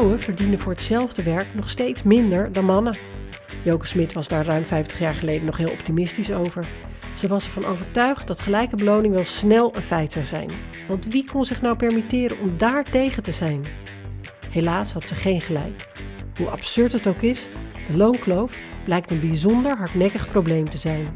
vrouwen verdienen voor hetzelfde werk nog steeds minder dan mannen. Joke Smit was daar ruim 50 jaar geleden nog heel optimistisch over. Ze was ervan overtuigd dat gelijke beloning wel snel een feit zou zijn. Want wie kon zich nou permitteren om daar tegen te zijn? Helaas had ze geen gelijk. Hoe absurd het ook is, de loonkloof blijkt een bijzonder hardnekkig probleem te zijn.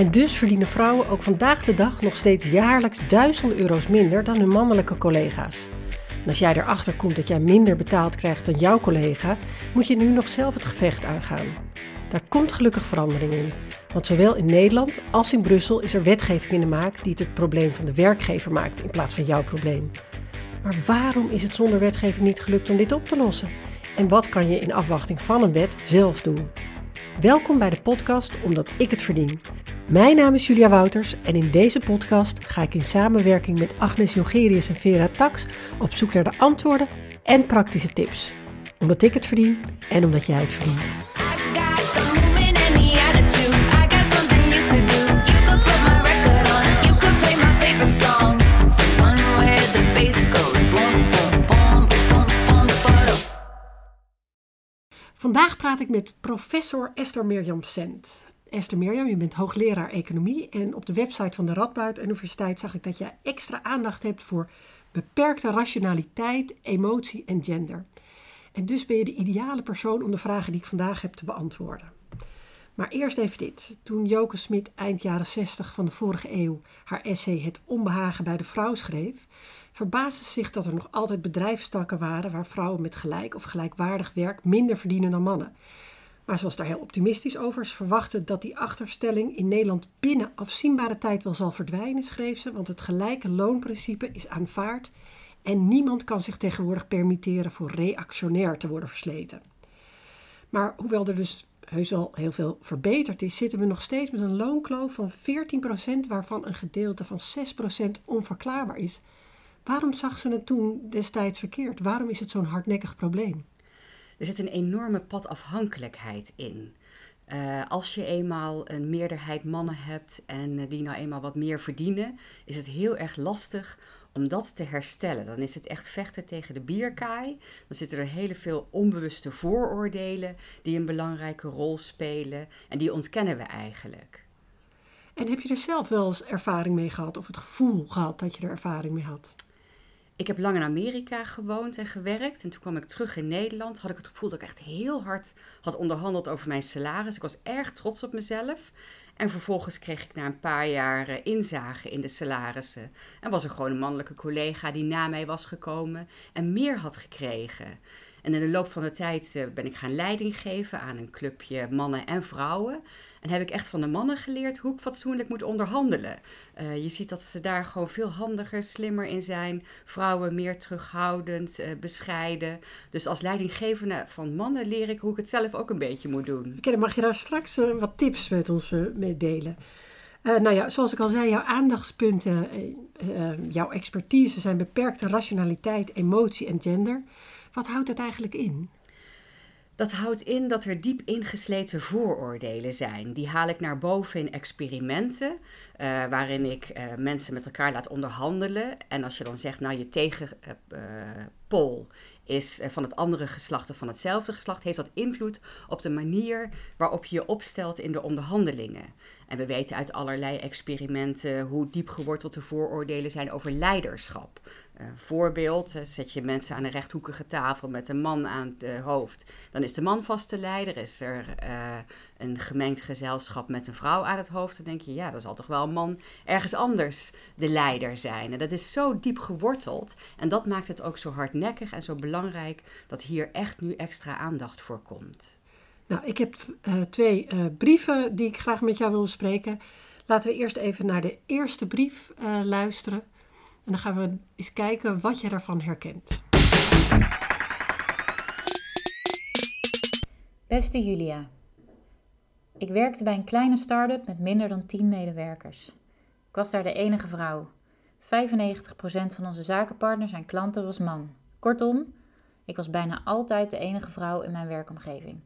En dus verdienen vrouwen ook vandaag de dag nog steeds jaarlijks duizenden euro's minder dan hun mannelijke collega's. En als jij erachter komt dat jij minder betaald krijgt dan jouw collega, moet je nu nog zelf het gevecht aangaan. Daar komt gelukkig verandering in. Want zowel in Nederland als in Brussel is er wetgeving in de maak die het het probleem van de werkgever maakt in plaats van jouw probleem. Maar waarom is het zonder wetgeving niet gelukt om dit op te lossen? En wat kan je in afwachting van een wet zelf doen? Welkom bij de podcast Omdat ik het verdien. Mijn naam is Julia Wouters en in deze podcast ga ik in samenwerking met Agnes Jongerius en Vera Tax op zoek naar de antwoorden en praktische tips. Omdat ik het verdien en omdat jij het verdient. Vandaag praat ik met professor Esther Mirjam Sent. Esther Mirjam, je bent hoogleraar economie en op de website van de Radboud Universiteit zag ik dat je extra aandacht hebt voor beperkte rationaliteit, emotie en gender. En dus ben je de ideale persoon om de vragen die ik vandaag heb te beantwoorden. Maar eerst even dit. Toen Joke Smit eind jaren 60 van de vorige eeuw haar essay Het onbehagen bij de vrouw schreef, verbaasde zich dat er nog altijd bedrijfstakken waren waar vrouwen met gelijk of gelijkwaardig werk minder verdienen dan mannen. Maar ze was daar heel optimistisch over. Ze verwachtte dat die achterstelling in Nederland binnen afzienbare tijd wel zal verdwijnen, schreef ze, want het gelijke loonprincipe is aanvaard en niemand kan zich tegenwoordig permitteren voor reactionair te worden versleten. Maar hoewel er dus heus al heel veel verbeterd is, zitten we nog steeds met een loonkloof van 14%, waarvan een gedeelte van 6% onverklaarbaar is. Waarom zag ze het toen destijds verkeerd? Waarom is het zo'n hardnekkig probleem? Er zit een enorme padafhankelijkheid in. Uh, als je eenmaal een meerderheid mannen hebt en uh, die nou eenmaal wat meer verdienen, is het heel erg lastig om dat te herstellen. Dan is het echt vechten tegen de bierkaai. Dan zitten er heel veel onbewuste vooroordelen die een belangrijke rol spelen en die ontkennen we eigenlijk. En heb je er zelf wel eens ervaring mee gehad of het gevoel gehad dat je er ervaring mee had? Ik heb lang in Amerika gewoond en gewerkt. En toen kwam ik terug in Nederland. Had ik het gevoel dat ik echt heel hard had onderhandeld over mijn salaris. Ik was erg trots op mezelf. En vervolgens kreeg ik na een paar jaar eh, inzage in de salarissen. En was er gewoon een mannelijke collega die na mij was gekomen en meer had gekregen. En in de loop van de tijd eh, ben ik gaan leiding geven aan een clubje mannen en vrouwen. En heb ik echt van de mannen geleerd hoe ik fatsoenlijk moet onderhandelen. Uh, je ziet dat ze daar gewoon veel handiger, slimmer in zijn. Vrouwen meer terughoudend, uh, bescheiden. Dus als leidinggevende van mannen leer ik hoe ik het zelf ook een beetje moet doen. Oké, mag je daar straks uh, wat tips met ons mee delen. nou ja, zoals ik al zei, jouw aandachtspunten, jouw expertise zijn beperkte rationaliteit, emotie en gender. Wat houdt dat eigenlijk in? Dat houdt in dat er diep ingesleten vooroordelen zijn. Die haal ik naar boven in experimenten, uh, waarin ik uh, mensen met elkaar laat onderhandelen. En als je dan zegt, nou je tegenpol uh, is van het andere geslacht of van hetzelfde geslacht, heeft dat invloed op de manier waarop je je opstelt in de onderhandelingen. En we weten uit allerlei experimenten hoe diep geworteld de vooroordelen zijn over leiderschap. Uh, voorbeeld, zet je mensen aan een rechthoekige tafel met een man aan het hoofd. Dan is de man vaste leider. Is er uh, een gemengd gezelschap met een vrouw aan het hoofd, dan denk je, ja, dan zal toch wel een man ergens anders de leider zijn. En dat is zo diep geworteld. En dat maakt het ook zo hardnekkig en zo belangrijk dat hier echt nu extra aandacht voor komt. Nou, ik heb twee brieven die ik graag met jou wil bespreken. Laten we eerst even naar de eerste brief luisteren. En dan gaan we eens kijken wat je daarvan herkent. Beste Julia, ik werkte bij een kleine start-up met minder dan 10 medewerkers. Ik was daar de enige vrouw. 95% van onze zakenpartners en klanten was man. Kortom, ik was bijna altijd de enige vrouw in mijn werkomgeving.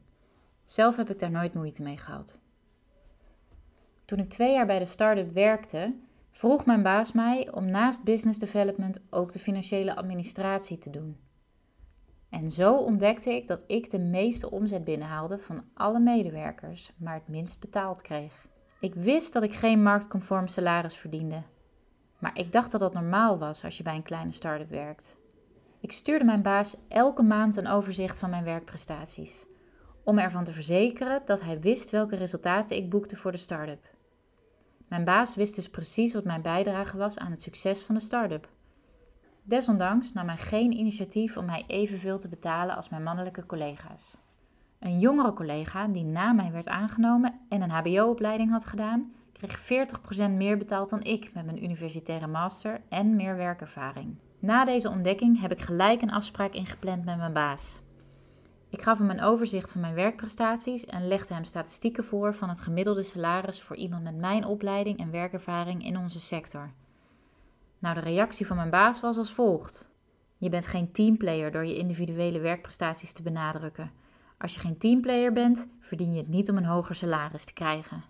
Zelf heb ik daar nooit moeite mee gehad. Toen ik twee jaar bij de start-up werkte, vroeg mijn baas mij om naast business development ook de financiële administratie te doen. En zo ontdekte ik dat ik de meeste omzet binnenhaalde van alle medewerkers, maar het minst betaald kreeg. Ik wist dat ik geen marktconform salaris verdiende, maar ik dacht dat dat normaal was als je bij een kleine start-up werkt. Ik stuurde mijn baas elke maand een overzicht van mijn werkprestaties, om ervan te verzekeren dat hij wist welke resultaten ik boekte voor de start-up. Mijn baas wist dus precies wat mijn bijdrage was aan het succes van de start-up. Desondanks nam hij geen initiatief om mij evenveel te betalen als mijn mannelijke collega's. Een jongere collega die na mij werd aangenomen en een HBO-opleiding had gedaan, kreeg 40% meer betaald dan ik met mijn universitaire master en meer werkervaring. Na deze ontdekking heb ik gelijk een afspraak ingepland met mijn baas. Ik gaf hem een overzicht van mijn werkprestaties en legde hem statistieken voor van het gemiddelde salaris voor iemand met mijn opleiding en werkervaring in onze sector. Nou, de reactie van mijn baas was als volgt: Je bent geen teamplayer door je individuele werkprestaties te benadrukken. Als je geen teamplayer bent, verdien je het niet om een hoger salaris te krijgen.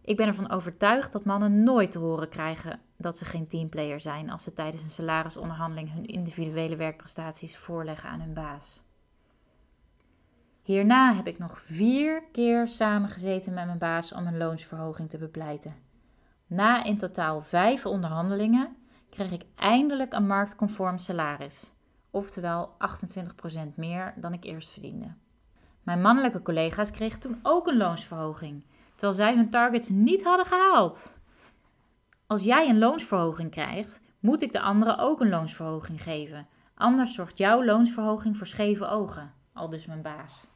Ik ben ervan overtuigd dat mannen nooit te horen krijgen dat ze geen teamplayer zijn als ze tijdens een salarisonderhandeling hun individuele werkprestaties voorleggen aan hun baas. Hierna heb ik nog vier keer samengezeten met mijn baas om een loonsverhoging te bepleiten. Na in totaal vijf onderhandelingen kreeg ik eindelijk een marktconform salaris, oftewel 28% meer dan ik eerst verdiende. Mijn mannelijke collega's kregen toen ook een loonsverhoging, terwijl zij hun targets niet hadden gehaald. Als jij een loonsverhoging krijgt, moet ik de anderen ook een loonsverhoging geven. Anders zorgt jouw loonsverhoging voor scheve ogen, al dus mijn baas.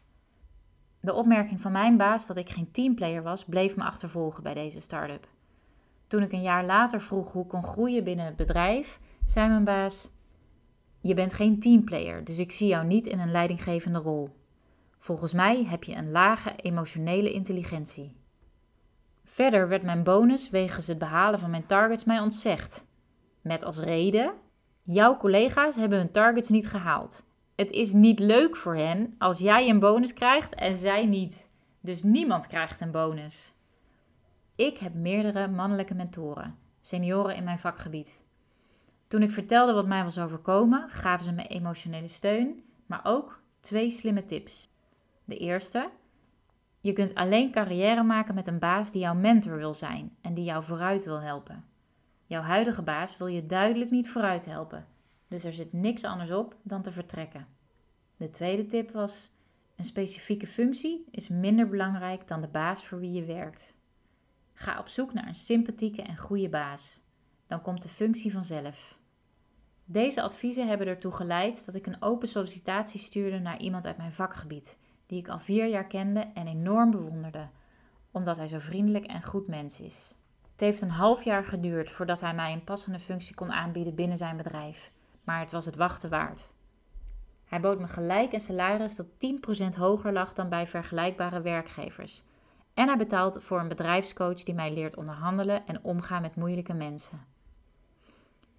De opmerking van mijn baas dat ik geen teamplayer was, bleef me achtervolgen bij deze start-up. Toen ik een jaar later vroeg hoe ik kon groeien binnen het bedrijf, zei mijn baas: Je bent geen teamplayer, dus ik zie jou niet in een leidinggevende rol. Volgens mij heb je een lage emotionele intelligentie. Verder werd mijn bonus wegens het behalen van mijn targets mij ontzegd. Met als reden: Jouw collega's hebben hun targets niet gehaald. Het is niet leuk voor hen als jij een bonus krijgt en zij niet. Dus niemand krijgt een bonus. Ik heb meerdere mannelijke mentoren, senioren in mijn vakgebied. Toen ik vertelde wat mij was overkomen, gaven ze me emotionele steun, maar ook twee slimme tips. De eerste: je kunt alleen carrière maken met een baas die jouw mentor wil zijn en die jou vooruit wil helpen. Jouw huidige baas wil je duidelijk niet vooruit helpen, dus er zit niks anders op dan te vertrekken. De tweede tip was: een specifieke functie is minder belangrijk dan de baas voor wie je werkt. Ga op zoek naar een sympathieke en goede baas. Dan komt de functie vanzelf. Deze adviezen hebben ertoe geleid dat ik een open sollicitatie stuurde naar iemand uit mijn vakgebied, die ik al vier jaar kende en enorm bewonderde, omdat hij zo vriendelijk en goed mens is. Het heeft een half jaar geduurd voordat hij mij een passende functie kon aanbieden binnen zijn bedrijf, maar het was het wachten waard. Hij bood me gelijk een salaris dat 10% hoger lag dan bij vergelijkbare werkgevers. En hij betaalt voor een bedrijfscoach die mij leert onderhandelen en omgaan met moeilijke mensen.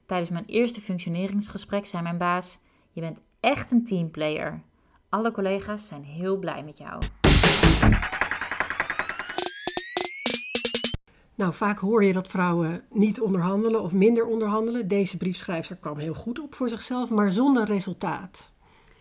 Tijdens mijn eerste functioneringsgesprek zei mijn baas: Je bent echt een teamplayer. Alle collega's zijn heel blij met jou. Nou, vaak hoor je dat vrouwen niet onderhandelen of minder onderhandelen. Deze briefschrijver kwam heel goed op voor zichzelf, maar zonder resultaat.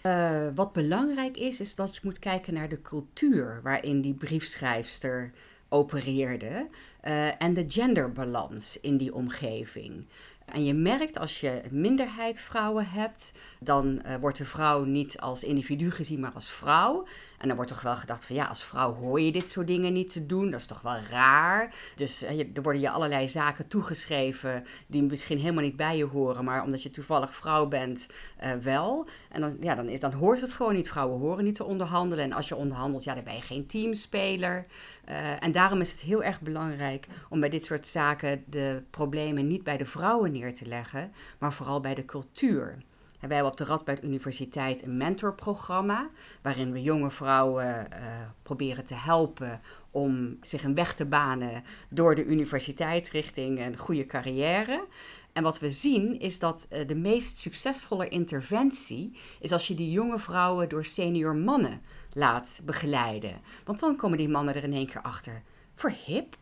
Uh, wat belangrijk is, is dat je moet kijken naar de cultuur waarin die briefschrijfster opereerde uh, en de genderbalans in die omgeving. En je merkt als je minderheid vrouwen hebt, dan uh, wordt de vrouw niet als individu gezien, maar als vrouw. En dan wordt toch wel gedacht van ja, als vrouw hoor je dit soort dingen niet te doen. Dat is toch wel raar. Dus uh, er worden je allerlei zaken toegeschreven die misschien helemaal niet bij je horen. Maar omdat je toevallig vrouw bent, uh, wel. En dan, ja, dan, is, dan hoort het gewoon niet. Vrouwen horen niet te onderhandelen. En als je onderhandelt, ja, dan ben je geen teamspeler. Uh, en daarom is het heel erg belangrijk om bij dit soort zaken de problemen niet bij de vrouwen neer te leggen, maar vooral bij de cultuur. En wij hebben op de Radboud Universiteit een mentorprogramma, waarin we jonge vrouwen uh, proberen te helpen om zich een weg te banen door de universiteit richting een goede carrière. En wat we zien is dat uh, de meest succesvolle interventie is als je die jonge vrouwen door senior mannen laat begeleiden. Want dan komen die mannen er in één keer achter. Voor hip,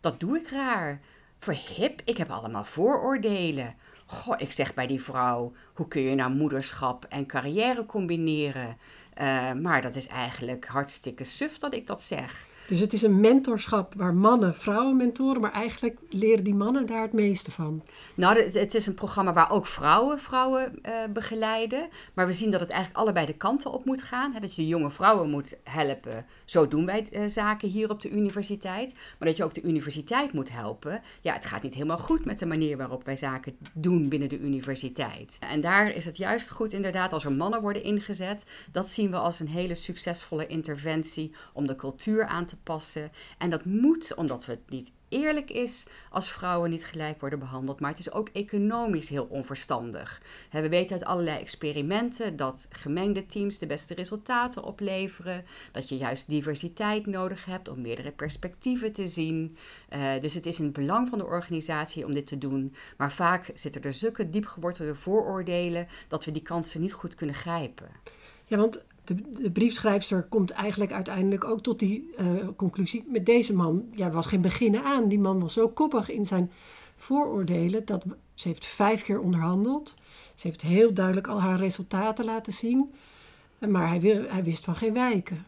Dat doe ik raar. Verhip, ik heb allemaal vooroordelen. Goh, ik zeg bij die vrouw, hoe kun je nou moederschap en carrière combineren? Uh, maar dat is eigenlijk hartstikke suf dat ik dat zeg. Dus het is een mentorschap waar mannen vrouwen mentoren, maar eigenlijk leren die mannen daar het meeste van. Nou, het, is een programma waar ook vrouwen vrouwen uh, begeleiden. Maar we zien dat het eigenlijk allebei de kanten op moet gaan. Hè, dat je de jonge vrouwen moet helpen. Zo doen wij uh, zaken hier op de universiteit. Maar dat je ook de universiteit moet helpen. Ja, het gaat niet helemaal goed met de manier waarop wij zaken doen binnen de universiteit. En daar is het juist goed inderdaad als er mannen worden ingezet. Dat zien we als een hele succesvolle interventie om de cultuur aan te passen. En dat moet, omdat het niet eerlijk is als vrouwen niet gelijk worden behandeld, maar het is ook economisch heel onverstandig. We weten uit allerlei experimenten dat gemengde teams de beste resultaten opleveren, dat je juist diversiteit nodig hebt om meerdere perspectieven te zien. Uh, dus het is in het belang van de organisatie om dit te doen, maar vaak zitten er zulke diepgewortelde vooroordelen dat we die kansen niet goed kunnen grijpen. Ja, want de, de briefschrijfster komt eigenlijk uiteindelijk ook tot die uh, conclusie. Met deze man, ja, er was geen beginnen aan. Die man was zo koppig in zijn vooroordelen dat ze heeft vijf keer onderhandeld. Ze heeft heel duidelijk al haar resultaten laten zien. Maar hij, wil, hij wist van geen wijken.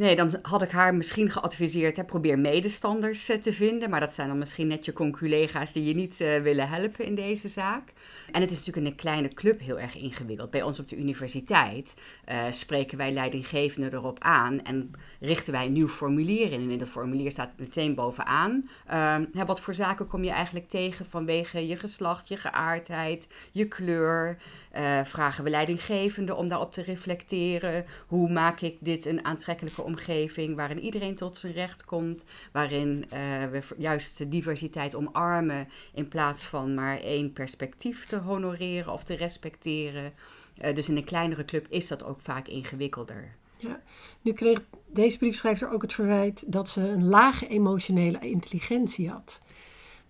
Nee, dan had ik haar misschien geadviseerd, hè, probeer medestanders uh, te vinden. Maar dat zijn dan misschien net je conculega's die je niet uh, willen helpen in deze zaak. En het is natuurlijk in een kleine club heel erg ingewikkeld. Bij ons op de universiteit uh, spreken wij leidinggevenden erop aan en richten wij een nieuw formulier in. En in dat formulier staat meteen bovenaan, hè, wat voor zaken kom je eigenlijk tegen vanwege je geslacht, je geaardheid, je kleur. vragen we leidinggevenden om daarop te reflecteren. Hoe maak ik dit een aantrekkelijke omgeving waarin iedereen tot zijn recht komt, waarin uh, we juist diversiteit omarmen in plaats van maar één perspectief te honoreren of te respecteren. Uh, dus in een kleinere club is dat ook vaak ingewikkelder. Ja, nu kreeg deze briefschrijver ook het verwijt dat ze een lage emotionele intelligentie had.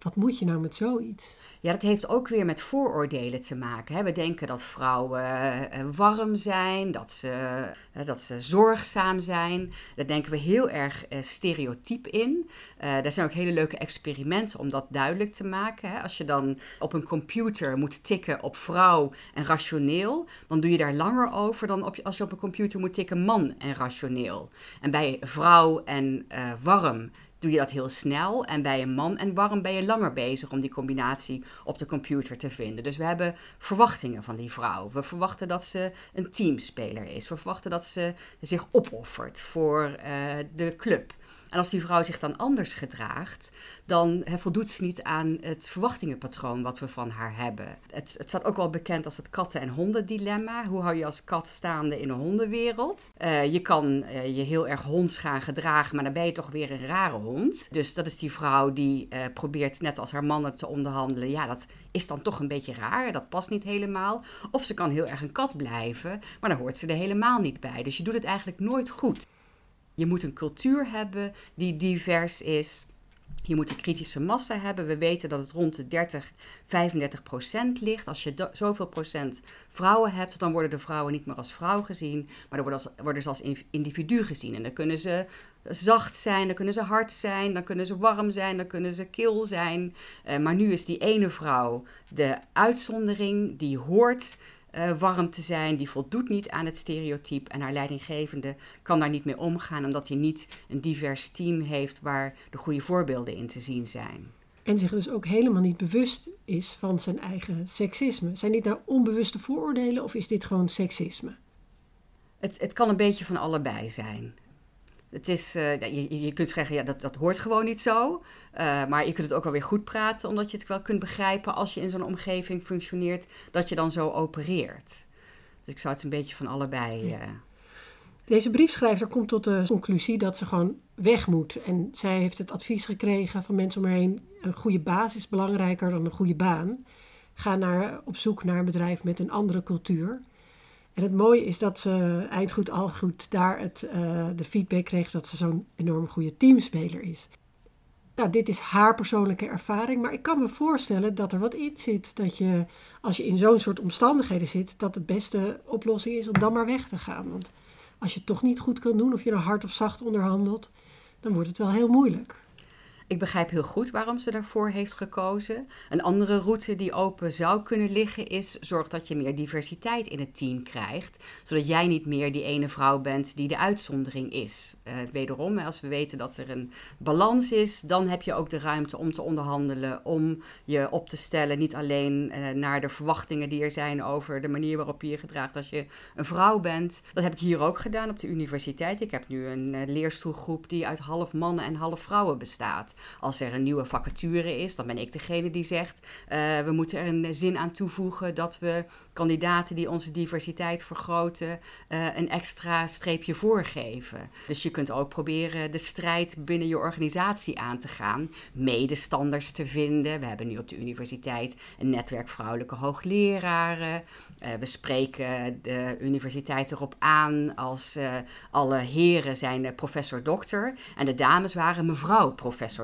Wat moet je nou met zoiets? Ja, dat heeft ook weer met vooroordelen te maken. Hè. We denken dat vrouwen uh, warm zijn, dat ze, uh, dat ze zorgzaam zijn. Daar denken we heel erg uh, stereotyp in. daar zijn ook hele leuke experimenten om dat duidelijk te maken. Hè. Als je dan op een computer moet tikken op vrouw en rationeel, dan doe je daar langer over dan op, als je op een computer moet tikken man en rationeel. En bij vrouw en warm doe je dat heel snel. En bij een man en warm ben je langer bezig om die combinatie op de computer te vinden. Dus we hebben verwachtingen van die vrouw. We verwachten dat ze een teamspeler is. We verwachten dat ze zich opoffert voor uh, de club. En als die vrouw zich dan anders gedraagt, dan voldoet ze niet aan het verwachtingenpatroon wat we van haar hebben. Het, het staat ook wel bekend als het katten- en honden-dilemma. Hoe hou je als kat staande in een hondenwereld? Uh, je kan uh, je heel erg honds gaan gedragen, maar dan ben je toch weer een rare hond. Dus dat is die vrouw die uh, probeert net als haar mannen te onderhandelen. Ja, dat is dan toch een beetje raar. Dat past niet helemaal. Of ze kan heel erg een kat blijven, maar dan hoort ze er helemaal niet bij. Dus je doet het eigenlijk nooit goed. Je moet een cultuur hebben die divers is. Je moet een kritische massa hebben. We weten dat het rond de 30, 35 procent ligt. Als je zoveel procent vrouwen hebt, dan worden de vrouwen niet meer als vrouw gezien, maar dan worden, worden ze als individu gezien. En dan kunnen ze zacht zijn, dan kunnen ze hard zijn, dan kunnen ze warm zijn, dan kunnen ze kil zijn. Uh, maar nu is die ene vrouw de uitzondering die hoort uh, warm te zijn, die voldoet niet aan het stereotype. En haar leidinggevende kan daar niet mee omgaan, omdat hij niet een divers team heeft waar de goede voorbeelden in te zien zijn. En zich dus ook helemaal niet bewust is van zijn eigen seksisme. Zijn dit nou onbewuste vooroordelen of is dit gewoon seksisme? Het, het kan een beetje van allebei zijn. Het is, uh, je, je, kunt zeggen, ja, dat, dat hoort gewoon niet zo. Uh, maar je kunt het ook wel weer goed praten, omdat je het wel kunt begrijpen als je in zo'n omgeving functioneert, dat je dan zo opereert. Dus ik zou het een beetje van allebei. Uh... Deze briefschrijver komt tot de conclusie dat ze gewoon weg moet. En zij heeft het advies gekregen van mensen om haar heen: een goede basis is belangrijker dan een goede baan. Ga naar, op zoek naar een bedrijf met een andere cultuur. En het mooie is dat ze eindgoed al goed daar het, uh, de feedback kreeg dat ze zo'n enorm goede teamspeler is. Nou, dit is haar persoonlijke ervaring, maar ik kan me voorstellen dat er wat in zit. Dat je, als je in zo'n soort omstandigheden zit, dat de beste oplossing is om dan maar weg te gaan. Want als je het toch niet goed kan doen, of je nou hard of zacht onderhandelt, dan wordt het wel heel moeilijk. Ik begrijp heel goed waarom ze daarvoor heeft gekozen. Een andere route die open zou kunnen liggen is: zorg dat je meer diversiteit in het team krijgt. Zodat jij niet meer die ene vrouw bent die de uitzondering is. Uh, wederom, als we weten dat er een balans is, dan heb je ook de ruimte om te onderhandelen, om je op te stellen. Niet alleen uh, naar de verwachtingen die er zijn over de manier waarop je je gedraagt als je een vrouw bent. Dat heb ik hier ook gedaan op de universiteit. Ik heb nu een uh, leerstoelgroep die uit half mannen en half vrouwen bestaat. Als er een nieuwe vacature is, dan ben ik degene die zegt: uh, we moeten er een zin aan toevoegen dat we kandidaten die onze diversiteit vergroten uh, een extra streepje voorgeven. Dus je kunt ook proberen de strijd binnen je organisatie aan te gaan, medestanders te vinden. We hebben nu op de universiteit een netwerk vrouwelijke hoogleraren. Uh, we spreken de universiteit erop aan als alle heren zijn professor-dokter en de dames waren mevrouw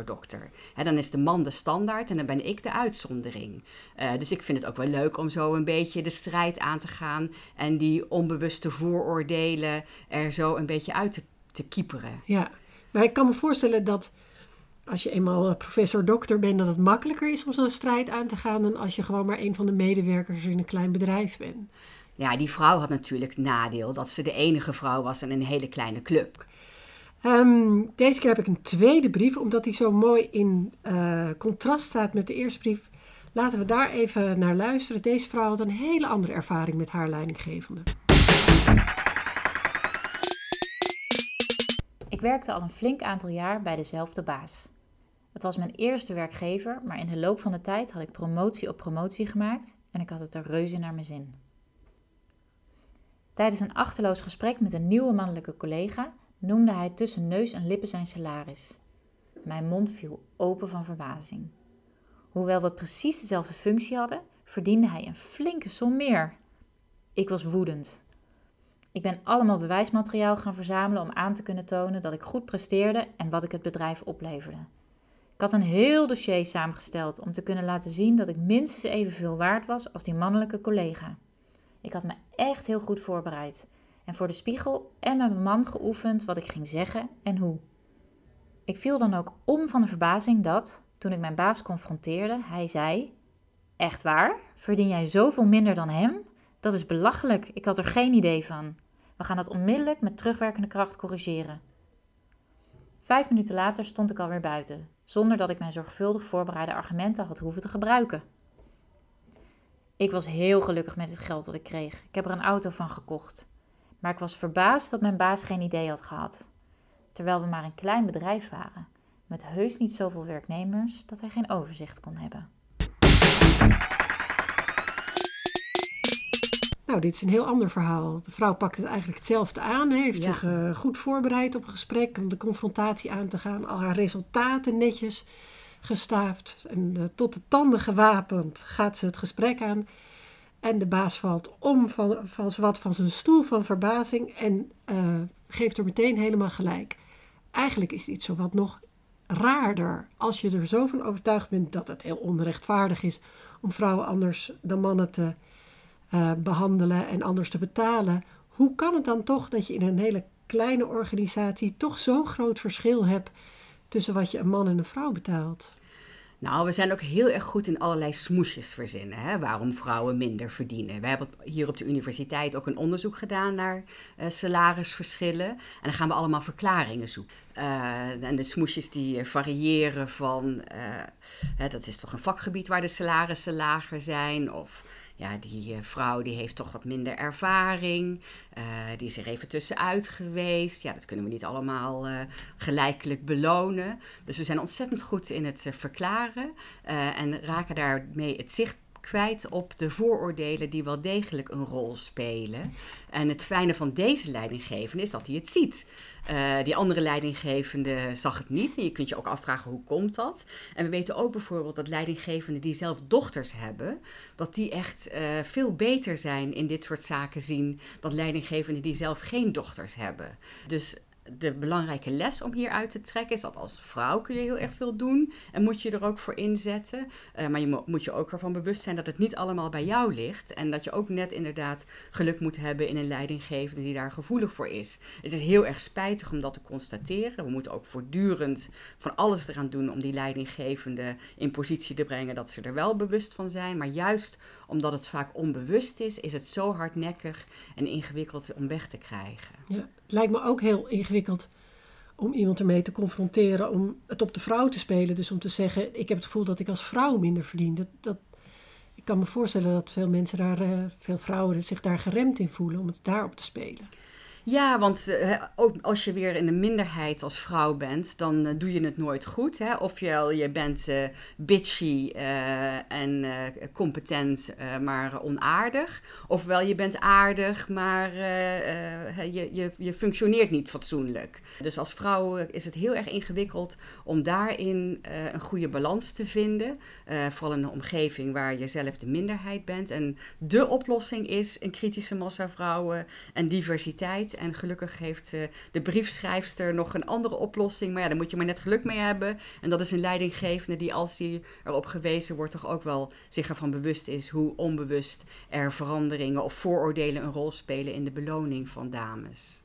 professor-dokter. dan is de man de standaard en dan ben ik de uitzondering. dus ik vind het ook wel leuk om zo een beetje de strijd aan te gaan en die onbewuste vooroordelen er zo een beetje uit te, te kieperen. Ja, maar ik kan me voorstellen dat als je eenmaal professor-dokter bent, dat het makkelijker is om zo'n strijd aan te gaan dan als je gewoon maar een van de medewerkers in een klein bedrijf bent. Ja, die vrouw had natuurlijk nadeel dat ze de enige vrouw was in een hele kleine club. Um, deze keer heb ik een tweede brief, omdat die zo mooi in uh, contrast staat met de eerste brief. Laten we daar even naar luisteren. Deze vrouw had een hele andere ervaring met haar leidinggevende. Ik werkte al een flink aantal jaar bij dezelfde baas. Het was mijn eerste werkgever, maar in de loop van de tijd had ik promotie op promotie gemaakt en ik had het er reuze naar mijn zin. Tijdens een achterloos gesprek met een nieuwe mannelijke collega noemde hij tussen neus en lippen zijn salaris. Mijn mond viel open van verbazing. Hoewel we precies dezelfde functie hadden, verdiende hij een flinke som meer. Ik was woedend. Ik ben allemaal bewijsmateriaal gaan verzamelen om aan te kunnen tonen dat ik goed presteerde en wat ik het bedrijf opleverde. Ik had een heel dossier samengesteld om te kunnen laten zien dat ik minstens evenveel waard was als die mannelijke collega. Ik had me echt heel goed voorbereid en voor de spiegel en met mijn man geoefend wat ik ging zeggen en hoe. Ik viel dan ook om van de verbazing dat, toen ik mijn baas confronteerde, hij zei: Echt waar? Verdien jij zoveel minder dan hem? Dat is belachelijk, ik had er geen idee van. We gaan dat onmiddellijk met terugwerkende kracht corrigeren. Vijf minuten later stond ik alweer buiten, zonder dat ik mijn zorgvuldig voorbereide argumenten had hoeven te gebruiken. Ik was heel gelukkig met het geld dat ik kreeg. Ik heb er een auto van gekocht. Maar ik was verbaasd dat mijn baas geen idee had gehad. Terwijl we maar een klein bedrijf waren, met heus niet zoveel werknemers dat hij geen overzicht kon hebben. Nou, dit is een heel ander verhaal. De vrouw pakt het eigenlijk hetzelfde aan. Heeft ja. zich uh, goed voorbereid op een gesprek om de confrontatie aan te gaan. Al haar resultaten netjes gestaafd. En uh, tot de tanden gewapend gaat ze het gesprek aan. En de baas valt om van, van wat van zijn stoel van verbazing. En uh, geeft er meteen helemaal gelijk. Eigenlijk is dit zo wat nog raarder. Als je er zo van overtuigd bent dat het heel onrechtvaardig is om vrouwen anders dan mannen te uh, behandelen en anders te betalen. Hoe kan het dan toch dat je in een hele kleine organisatie toch zo'n groot verschil hebt tussen wat je een man en een vrouw betaalt? Nou, we zijn ook heel erg goed in allerlei smoesjes verzinnen. Hè, waarom vrouwen minder verdienen. We hebben hier op de universiteit ook een onderzoek gedaan naar uh, salarisverschillen. En dan gaan we allemaal verklaringen zoeken. Uh, en de smoesjes die variëren van, hè, dat is toch een vakgebied waar de salarissen lager zijn. Of ja, die uh, vrouw die heeft toch wat minder ervaring. Uh, die is er even tussenuit geweest. Ja, dat kunnen we niet allemaal uh, gelijkelijk belonen. Dus we zijn ontzettend goed in het verklaren en raken daarmee het zicht kwijt op de vooroordelen die wel degelijk een rol spelen. En het fijne van deze leidinggevende is dat hij het ziet. Uh, die andere leidinggevende zag het niet. En je kunt je ook afvragen hoe komt dat. En we weten ook bijvoorbeeld dat leidinggevenden die zelf dochters hebben, dat die echt uh, veel beter zijn in dit soort zaken zien dan leidinggevenden die zelf geen dochters hebben. Dus de belangrijke les om hier uit te trekken is dat als vrouw kun je heel erg veel doen en moet je er ook voor inzetten. Uh, maar je moet je ook ervan bewust zijn dat het niet allemaal bij jou ligt en dat je ook net inderdaad geluk moet hebben in een leidinggevende die daar gevoelig voor is. Het is heel erg spijtig om dat te constateren. We moeten ook voortdurend van alles eraan doen om die leidinggevende in positie te brengen dat ze er wel bewust van zijn. Maar juist omdat het vaak onbewust is, is het zo hardnekkig en ingewikkeld om weg te krijgen. Ja, het lijkt me ook heel ingewikkeld om iemand ermee te confronteren, om het op de vrouw te spelen. Dus om te zeggen, ik heb het gevoel dat ik als vrouw minder verdien. Dat, dat, ik kan me voorstellen dat veel mensen daar, uh, veel vrouwen zich daar geremd in voelen om het daarop te spelen. Ja, want uh, ook als je weer in de minderheid als vrouw bent, dan uh, doe je het nooit goed. Hè? Ofwel je bent uh, bitchy en competent, maar onaardig. Ofwel je bent aardig, maar je, je, je functioneert niet fatsoenlijk. Dus als vrouw is het heel erg ingewikkeld om daarin een goede balans te vinden. vooral in een omgeving waar je zelf de minderheid bent. En de oplossing is een kritische massa vrouwen en diversiteit. En gelukkig heeft uh, de briefschrijfster nog een andere oplossing. Maar ja, daar moet je maar net geluk mee hebben. En dat is een leidinggevende die, als die erop gewezen wordt, toch ook wel zich ervan bewust is hoe onbewust er veranderingen of vooroordelen een rol spelen in de beloning van dames.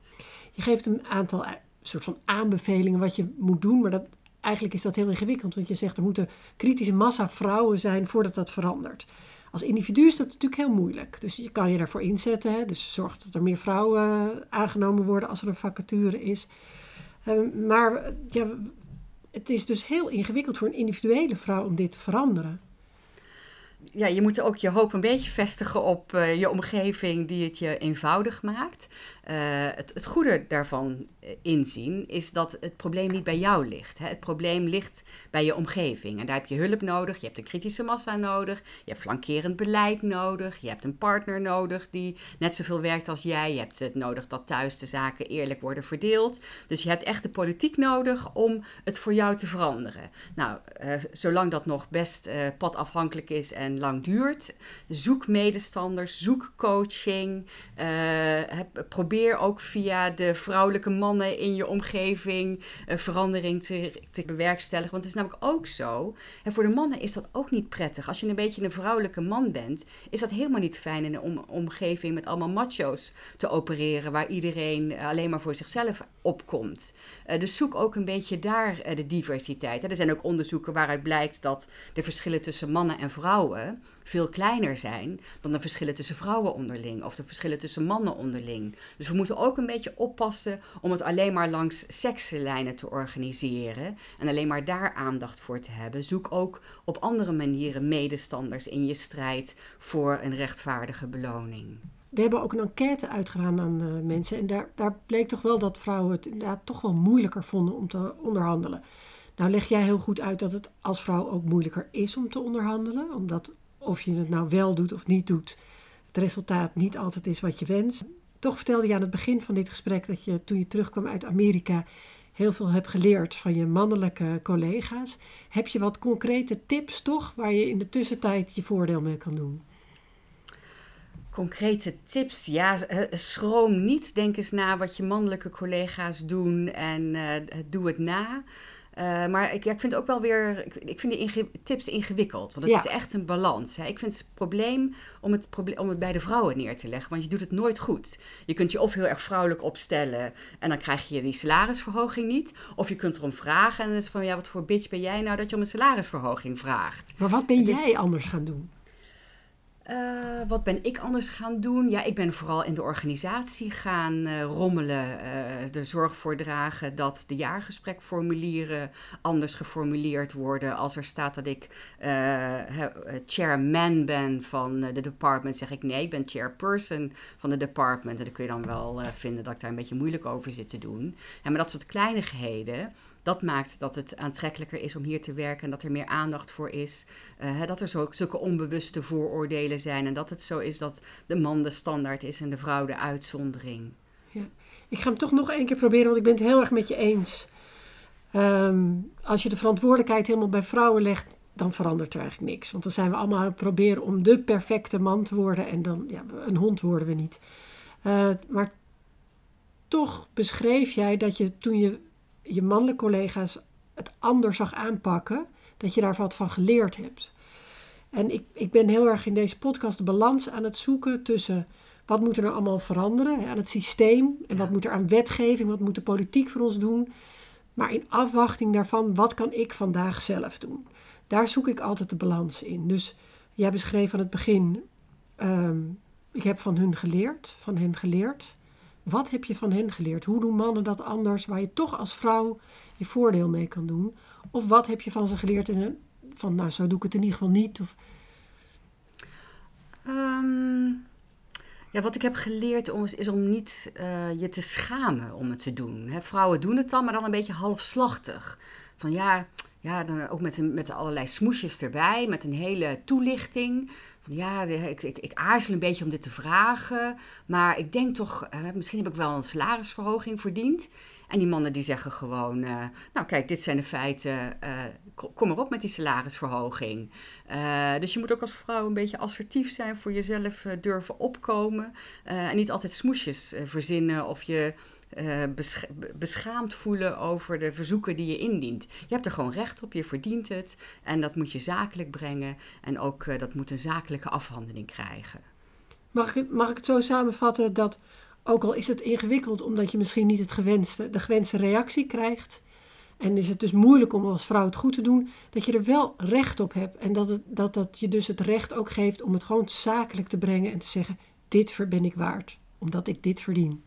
Je geeft een aantal eh, soort van aanbevelingen wat je moet doen, maar dat, eigenlijk is dat heel ingewikkeld. Want je zegt er moeten kritische massa vrouwen zijn voordat dat verandert. Als individu is dat natuurlijk heel moeilijk. Dus je kan je daarvoor inzetten. Hè? Dus zorg dat er meer vrouwen eh, aangenomen worden als er een vacature is. Ehm, maar ja, het is dus heel ingewikkeld voor een individuele vrouw om dit te veranderen. Ja, je moet ook je hoop een beetje vestigen op uh, je omgeving die het je eenvoudig maakt. Uh, het, het, goede daarvan eh, inzien is dat het probleem niet bij jou ligt. Hè. Het probleem ligt bij je omgeving. En daar heb je hulp nodig, je hebt een kritische massa nodig, je hebt flankerend beleid nodig, je hebt een partner nodig die net zoveel werkt als jij. Je hebt het nodig dat thuis de zaken eerlijk worden verdeeld. Dus je hebt echt de politiek nodig om het voor jou te veranderen. Nou, zolang dat nog best padafhankelijk is en lang duurt, zoek medestanders, zoek coaching, heb, probeer ook via de vrouwelijke mannen in je omgeving uh, verandering te, te bewerkstelligen. Want het is namelijk ook zo. En voor de mannen is dat ook niet prettig. Als je een beetje een vrouwelijke man bent, is dat helemaal niet fijn in een omgeving met allemaal macho's te opereren, waar iedereen eh, alleen maar voor zichzelf opkomt. Dus zoek ook een beetje daar de diversiteit. Er zijn ook onderzoeken waaruit blijkt dat de verschillen tussen mannen en vrouwen veel kleiner zijn dan de verschillen tussen vrouwen onderling of de verschillen tussen mannen onderling. Dus we moeten ook een beetje oppassen om het alleen maar langs sekslijnen te organiseren en alleen maar daar aandacht voor te hebben. Zoek ook op andere manieren medestanders in je strijd voor een rechtvaardige beloning. We hebben ook een enquête uitgedaan aan uh, mensen en daar, daar bleek toch wel dat vrouwen het inderdaad toch wel moeilijker vonden om te onderhandelen. Nou leg jij heel goed uit dat het als vrouw ook moeilijker is om te onderhandelen, omdat of je het nou wel doet of niet doet, het resultaat niet altijd is wat je wenst. Toch vertelde je aan het begin van dit gesprek dat je toen je terugkwam uit Amerika heel veel hebt geleerd van je mannelijke collega's. Heb je wat concrete tips toch waar je in de tussentijd je voordeel mee kan doen? Concrete tips, ja, eh, schroom niet. Denk eens na wat je mannelijke collega's doen en uh, doe het na. Uh, maar ik, ja, ik vind ook wel weer, ik, ik vind die tips ingewikkeld. Want het is echt een balans. Hè. Ik vind het probleem om het, probleem om het bij de vrouwen neer te leggen. Want je doet het nooit goed. Je kunt je of heel erg vrouwelijk opstellen en dan krijg je die salarisverhoging niet. Of je kunt erom vragen en dan is het van, ja, wat voor bitch ben jij nou dat je om een salarisverhoging vraagt. Maar wat ben jij anders gaan doen? Uh, wat ben ik anders gaan doen? Ja, ik ben vooral in de organisatie gaan uh, rommelen. Er zorg voor dragen dat de jaargesprekformulieren anders geformuleerd worden. Als er staat dat ik chairman ben van de department, zeg ik nee, ik ben chairperson van de department. En dan kun je dan wel vinden dat ik daar een beetje moeilijk over zit te doen. Ja, maar dat soort kleinigheden dat maakt dat het aantrekkelijker is om hier te werken en dat er meer aandacht voor is. Hè, dat er zo, zulke onbewuste vooroordelen zijn en dat het zo is dat de man de standaard is en de vrouw de uitzondering. Ja. Ik ga hem toch nog één keer proberen, want ik ben het heel erg met je eens. Um, als je de verantwoordelijkheid helemaal bij vrouwen legt, dan verandert er eigenlijk niks. Want dan zijn we allemaal aan het proberen om de perfecte man te worden en dan, ja, een hond worden we niet. Uh, maar toch beschreef jij dat je toen je je mannelijke collega's het anders zag aanpakken, dat je daar wat van geleerd hebt. En ik, ik ben heel erg in deze podcast de balans aan het zoeken tussen wat moet er nou allemaal veranderen aan het systeem en wat moet er aan wetgeving, wat moet de politiek voor ons doen. Maar in afwachting daarvan, wat kan ik vandaag zelf doen? Daar zoek ik altijd de balans in. Dus jij beschreef aan het begin, ehm, ik heb van hun geleerd, van hen geleerd. Wat heb je van hen geleerd? Hoe doen mannen dat anders, waar je toch als vrouw je voordeel mee kan doen? Of wat heb je van ze geleerd een, van, nou, zo doe ik het in ieder geval niet? Of... Ehm, ja, wat ik heb geleerd om, is om niet uh, je te schamen om het te doen. Hè, vrouwen doen het dan, maar dan een beetje halfslachtig. Van ja, ja dan ook met, met allerlei smoesjes erbij, met een hele toelichting. Van ja, ik, ik, ik aarzel een beetje om dit te vragen. Maar ik denk toch, misschien heb ik wel een salarisverhoging verdiend. En die mannen die zeggen gewoon, uh, nou kijk, dit zijn de feiten, uh, kom maar op met die salarisverhoging. Uh, dus je moet ook als vrouw een beetje assertief zijn, voor jezelf durven opkomen. en niet altijd smoesjes verzinnen of je bescha beschaamd voelen over de verzoeken die je indient. Je hebt er gewoon recht op, je verdient het en dat moet je zakelijk brengen. En ook dat moet een zakelijke afhandeling krijgen. Mag ik, mag ik het zo samenvatten dat ook al is het ingewikkeld omdat je misschien niet het gewenste, de gewenste reactie krijgt. En is het dus moeilijk om als vrouw het goed te doen, dat je er wel recht op hebt. En dat, het, dat dat je dus het recht ook geeft om het gewoon zakelijk te brengen en te zeggen: Dit ben ik waard, omdat ik dit verdien.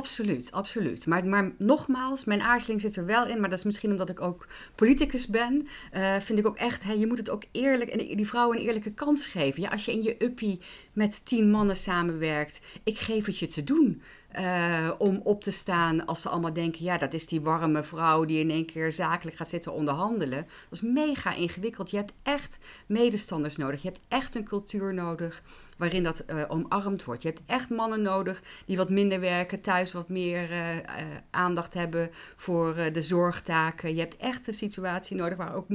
Absoluut, absoluut. Maar, maar nogmaals, mijn aarzeling zit er wel in. Maar dat is misschien omdat ik ook politicus ben. Uh, vind ik ook echt, hè, je moet het ook eerlijk en die vrouwen een eerlijke kans geven. Ja, als je in je uppie met tien mannen samenwerkt, ik geef het je te doen. Uh, om op te staan als ze allemaal denken: ja, dat is die warme vrouw die in één keer zakelijk gaat zitten onderhandelen. Dat is mega ingewikkeld. Je hebt echt medestanders nodig. Je hebt echt een cultuur nodig waarin dat uh, omarmd wordt. Je hebt echt mannen nodig die wat minder werken, thuis wat meer uh, uh, aandacht hebben voor de zorgtaken. Je hebt echt een situatie nodig waar ook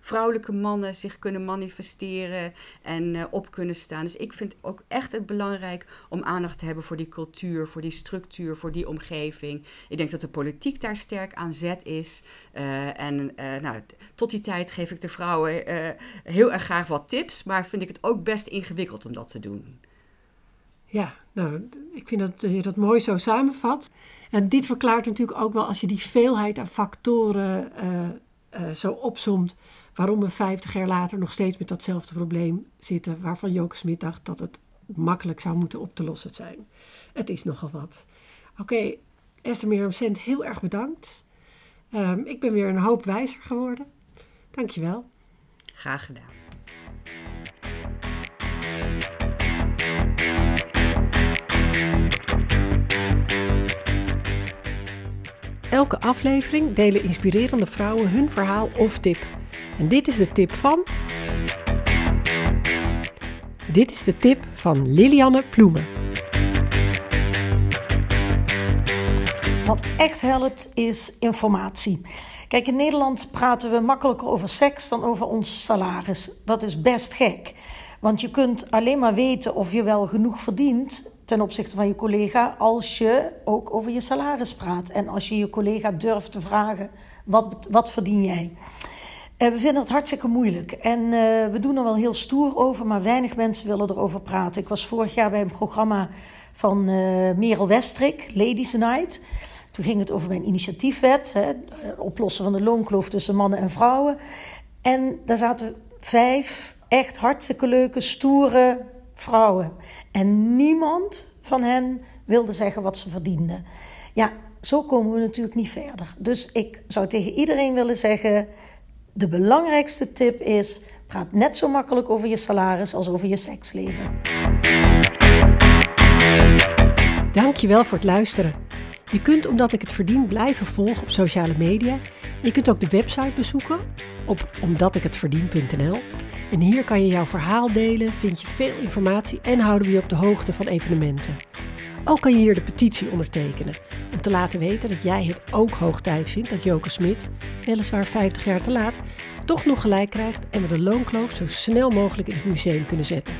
vrouwelijke mannen zich kunnen manifesteren en op kunnen staan. Dus ik vind ook echt het belangrijk om aandacht te hebben voor die cultuur, voor die structuur, voor die omgeving. Ik denk dat de politiek daar sterk aan zet is. en nou, tot die tijd geef ik de vrouwen heel erg graag wat tips, maar vind ik het ook best ingewikkeld om dat te doen. Ja, nou, ik vind dat je dat mooi zo samenvat. En dit verklaart natuurlijk ook wel als je die veelheid aan factoren uh, uh, zo opzomt, waarom we 50 jaar later nog steeds met datzelfde probleem zitten, waarvan Joke Smit dacht dat het makkelijk zou moeten op te lossen zijn. Het is nogal wat. Oké, okay, Esther Mirjam Cent, heel erg bedankt. Um, ik ben weer een hoop wijzer geworden. Dankjewel. Graag gedaan. Elke aflevering delen inspirerende vrouwen hun verhaal of tip. En dit is de tip van. Dit is de tip van Lilianne Ploemen. Wat echt helpt is informatie. Kijk, in Nederland praten we makkelijker over seks dan over ons salaris. Dat is best gek. Want je kunt alleen maar weten of je wel genoeg verdient ten opzichte van je collega als je ook over je salaris praat. En als je je collega durft te vragen, wat, wat verdien jij? Uh, we vinden het hartstikke moeilijk. En uh, we doen er wel heel stoer over, maar weinig mensen willen erover praten. Ik was vorig jaar bij een programma van uh, Merel Westrik, Ladies Night. Toen ging het over mijn initiatiefwet, hè, oplossen van de loonkloof tussen mannen en vrouwen. En daar zaten vijf echt hartstikke leuke, stoere vrouwen. En niemand van hen wilde zeggen wat ze verdienden. Ja, zo komen we natuurlijk niet verder. Dus ik zou tegen iedereen willen zeggen: de belangrijkste tip is: praat net zo makkelijk over je salaris als over je seksleven. Dankjewel voor het luisteren. Je kunt omdat ik het verdien blijven volgen op sociale media. Je kunt ook de website bezoeken op omdatikhetverdien.nl. En hier kan je jouw verhaal delen, vind je veel informatie en houden we je op de hoogte van evenementen. Ook kan je hier de petitie ondertekenen om te laten weten dat jij het ook hoog tijd vindt dat Joke Smit, weliswaar 50 jaar te laat, toch nog gelijk krijgt en we de loonkloof zo snel mogelijk in het museum kunnen zetten.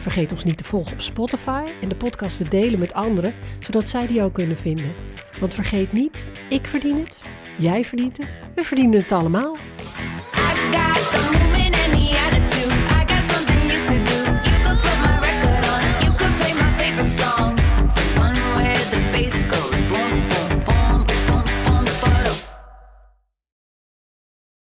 Vergeet ons niet te volgen op Spotify en de podcast te delen met anderen, zodat zij die ook kunnen vinden. Want vergeet niet, ik verdien het, jij verdient het, we verdienen het allemaal.